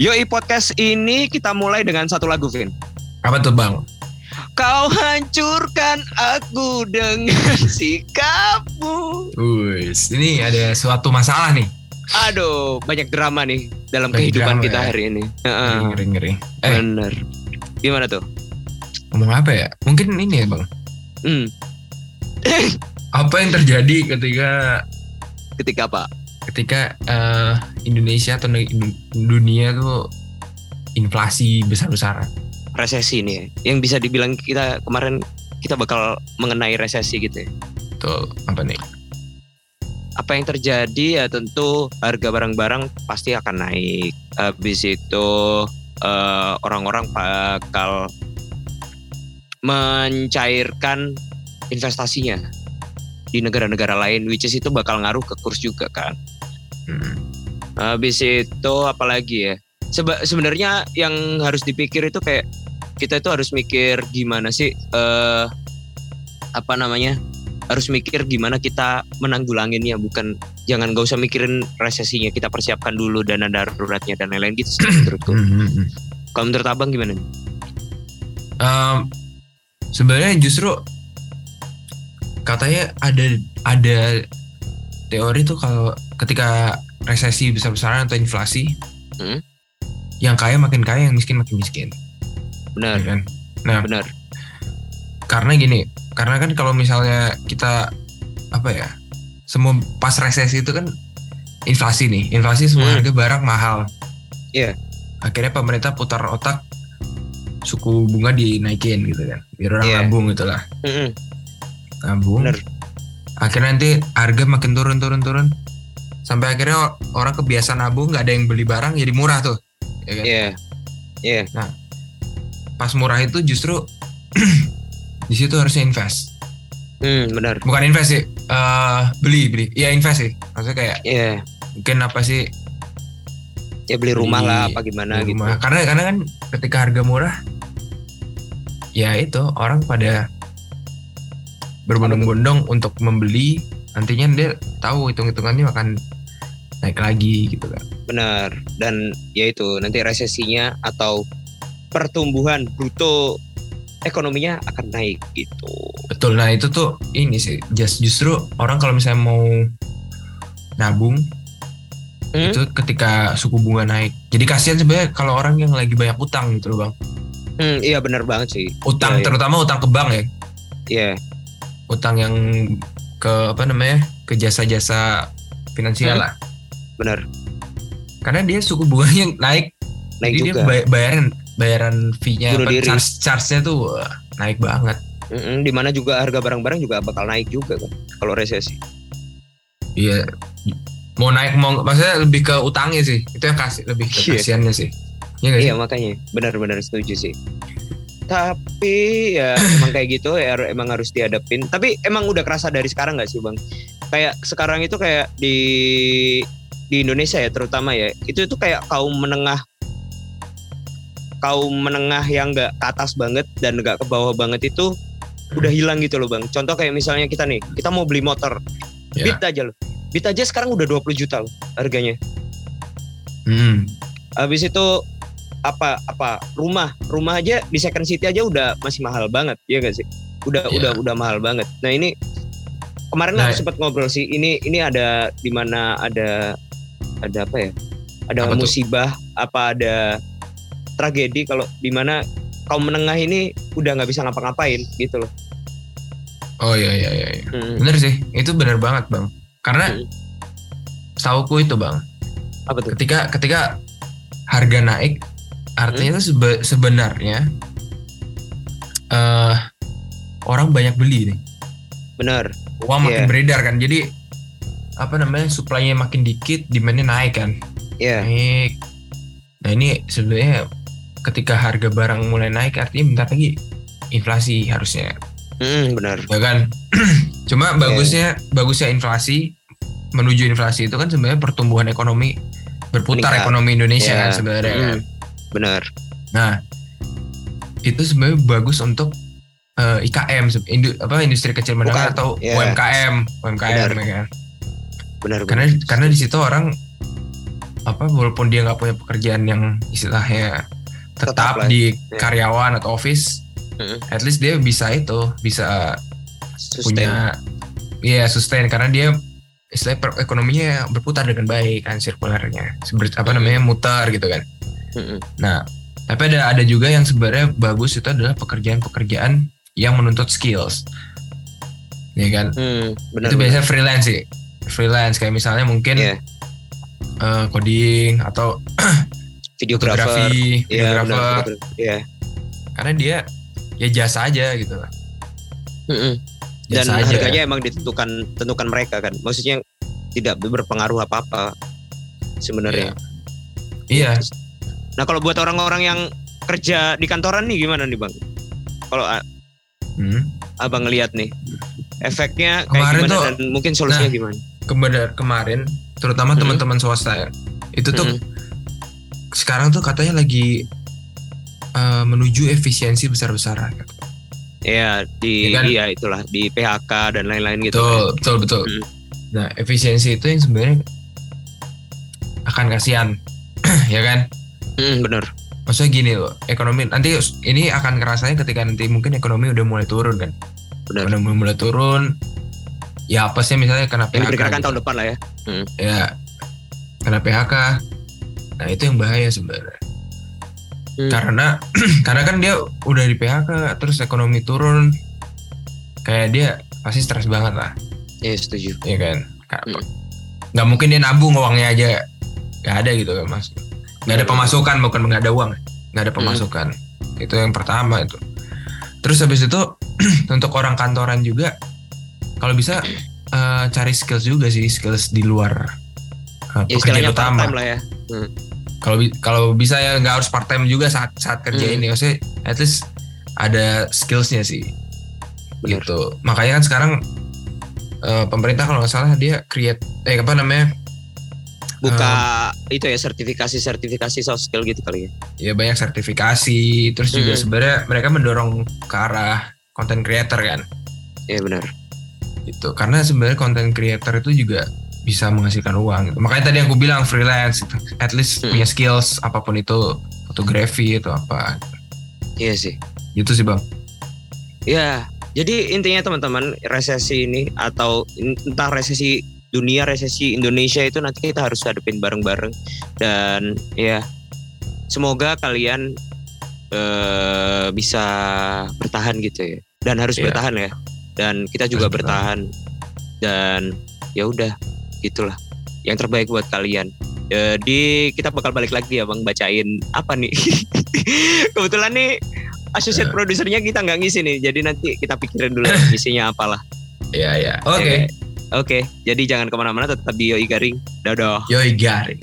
Yoi podcast ini kita mulai dengan satu lagu, Vin. Apa tuh bang? Kau hancurkan aku dengan sikapmu. Wis, ini ada suatu masalah nih. Aduh, banyak drama nih dalam Banyak kehidupan drama kita ya. hari ini. Ngeri ngeri. Eh, Bener. Gimana tuh? ngomong apa ya? Mungkin ini ya bang. Hmm, Apa yang terjadi ketika ketika apa? Ketika eh, Indonesia atau dunia tuh inflasi besar-besaran? Resesi nih ya. Yang bisa dibilang kita kemarin kita bakal mengenai resesi gitu ya. Tuh apa nih? apa yang terjadi ya tentu harga barang-barang pasti akan naik. Habis itu eh, orang-orang bakal mencairkan investasinya di negara-negara lain, which is itu bakal ngaruh ke kurs juga kan. Hmm. Habis itu apalagi ya? Seba- sebenarnya yang harus dipikir itu kayak kita itu harus mikir gimana sih eh apa namanya? Harus mikir gimana kita menanggulanginnya bukan jangan gak usah mikirin resesinya, kita persiapkan dulu dana daruratnya dan lain-lain gitu sih menurutku. Hmm, hmm, hmm. Kalau menurut Abang gimana? nih? Em, sebenarnya justru katanya ada ada teori tuh kalau ketika resesi besar-besaran atau inflasi Hmm. yang kaya makin kaya yang miskin makin miskin Benar, ya kan nah benar. karena gini karena kan kalau misalnya kita apa ya semua pas resesi itu kan inflasi nih inflasi semua Hmm. harga barang mahal Iya. akhirnya pemerintah putar otak suku bunga dinaikin gitu kan biar orang Iya. nabung gitu lah Mm-mm. nabung Bener. akhirnya nanti harga makin turun turun turun sampai akhirnya orang kebiasaan nabung nggak ada yang beli barang jadi murah tuh ya kan? Iya. Iya. pas murah itu justru di situ harusnya invest Hmm, benar. bukan invest sih eh, beli beli ya invest sih maksudnya kayak Iya. mungkin apa sih Ya beli rumah Beli- lah apa gimana di gitu. rumah. karena karena kan ketika harga murah ya itu orang pada berbondong-bondong untuk membeli nantinya dia tahu hitung-hitungannya akan naik lagi gitu kan Benar. Dan ya itu nanti resesinya atau pertumbuhan bruto ekonominya akan naik gitu. Betul, nah itu tuh ini sih, just, justru orang kalau misalnya mau nabung Hmm? itu ketika suku bunga naik. Jadi kasihan sebenarnya kalau orang yang lagi banyak utang gitu loh bang. Hmm, iya benar banget sih. Utang iya. terutama utang ke bank ya, Iya. utang yang ke apa namanya ke jasa-jasa finansial Hmm. lah. Benar. Karena dia suku bunganya naik, Naik jadi juga. dia bay- bayaran bayaran fee-nya charge charge-nya tuh wah, naik banget. Mm-mm, di mana juga harga barang-barang juga bakal naik juga kan kalau resesi. Iya. Mau naik mau maksudnya lebih ke utangnya sih. Itu yang kasih lebih ke Iya. kasihannya sih. Iya sih? Iya makanya benar-benar setuju sih. Tapi ya emang kayak gitu ya emang harus dihadapin. Tapi emang udah kerasa dari sekarang nggak sih bang? Kayak sekarang itu kayak di di Indonesia ya terutama ya itu itu kayak kaum menengah kaum menengah yang nggak ke atas banget dan nggak ke bawah banget itu udah hilang gitu loh bang. Contoh kayak misalnya kita nih kita mau beli motor, Ya. Beat aja loh. Beat aja sekarang udah 20 juta loh harganya. Hmm. Habis itu apa apa rumah rumah aja di second city aja udah masih mahal banget ya gak sih udah Iya. udah udah mahal banget nah ini kemarin Nah. aku sempat ngobrol sih ini ini ada di mana ada ada apa ya ada Apa tuh? musibah apa ada tragedi kalau di mana kaum menengah ini udah nggak bisa ngapa-ngapain gitu loh Oh iya iya iya. iya. Mm. Bener sih, itu bener banget bang. Karena Hmm. setauku itu bang, apa tuh ketika ketika harga naik, artinya itu sebe- sebenarnya eh orang banyak beli nih. benar Uang makin Iya. beredar kan. Jadi apa namanya supply-nya makin dikit, demand-nya naik kan. ya Naik. Nah ini sebenarnya ketika harga barang mulai naik artinya bentar lagi inflasi harusnya Mm, benar ya kan cuma Iya. bagusnya bagusnya inflasi menuju inflasi itu kan sebenarnya pertumbuhan ekonomi berputar Meningkat. ekonomi Indonesia Iya. kan sebenarnya kan. Mm, benar nah itu sebenarnya bagus untuk eh, IKM indu- apa industri kecil menengah Bukan, atau iya. UMKM UMKM Benar. ya kan benar karena benar. karena di situ orang apa walaupun dia nggak punya pekerjaan yang istilahnya tetap, Tetap di Ya. karyawan atau office, Mm. at least dia bisa itu bisa Sustain. punya iya sustain karena dia istilah ekonominya berputar dengan baik kan sirkularnya Seber- apa namanya muter gitu kan Mm-mm. nah tapi ada ada juga yang sebenarnya bagus itu adalah pekerjaan-pekerjaan yang menuntut skills ya kan Hmm, benar. itu benar. biasanya freelance sih freelance kayak misalnya mungkin Iya. eh, coding atau videografer. Iya, benar, videografer. Iya. karena dia ya jasa aja gitu Mm-mm. Dan Jasa aja. harganya emang ditentukan tentukan mereka kan. Maksudnya tidak berpengaruh apa-apa sebenarnya. iya Nah, kalau buat orang-orang yang kerja di kantoran nih gimana nih, Bang? Kalau a- Hmm. Abang ngelihat nih efeknya kayak Kemarin gimana tuh- dan mungkin solusinya nah, gimana? Kemana- kemarin terutama Hmm. teman-teman swasta ya itu tuh Mm-mm. sekarang tuh katanya lagi eh, menuju efisiensi besar-besaran Iya, di Iya kan? iya itulah di PHK dan lain-lain gitu. betul kan. betul betul Hmm. nah efisiensi itu yang sebenarnya akan kasihan ya kan Mm, bener. maksudnya gini loh ekonomi nanti ini akan kerasanya ketika nanti mungkin ekonomi udah mulai turun kan Benar. udah mulai, mulai turun ya apa sih misalnya kena Yang PHK diperkirakan gitu. tahun depan lah ya. ya kena PHK nah itu yang bahaya sebenarnya Hmm. karena karena kan dia udah di PHK terus ekonomi turun kayak dia pasti stres banget lah Iya, setuju. ya kan Ka- Hmm. nggak mungkin dia nabung uangnya aja nggak ada gitu kan mas nggak ada Hmm. pemasukan bukan nggak ada uang nggak ada pemasukan itu yang pertama itu terus habis itu untuk orang kantoran juga kalau bisa eh, cari skills juga sih skills di luar eh, Ya, pekerjaan utama lah ya. kalau bi- kalau bisa ya nggak harus part time juga saat saat kerja Hmm. ini maksudnya at least ada skillsnya sih Benar. gitu makanya kan sekarang eh, pemerintah kalau nggak salah dia create eh apa namanya Buka itu ya sertifikasi-sertifikasi soft skill gitu kali ya. ya banyak sertifikasi terus juga Hmm. sebenarnya mereka mendorong ke arah content creator kan Iya benar. Gitu karena sebenarnya content creator itu juga bisa menghasilkan uang gitu. makanya tadi aku bilang freelance gitu. at least Hmm. punya skills apa pun itu fotografi atau apa Iya sih. gitu sih bang Ya, jadi intinya teman-teman resesi ini atau entah resesi dunia, resesi Indonesia itu nanti kita harus hadapin bareng-bareng dan ya semoga kalian eh, bisa bertahan gitu ya dan harus Iya. bertahan ya dan kita juga bertahan dan ya udah gitulah yang terbaik buat kalian. Jadi kita bakal balik lagi ya bang bacain apa nih? Kebetulan nih associate Ya. produsernya kita nggak ngisi nih, jadi nanti kita pikirin dulu isinya apalah. ya ya oke Eh, Oke, jadi jangan ke mana-mana, tetap di Yoi Garing. Dadah. Yoi garing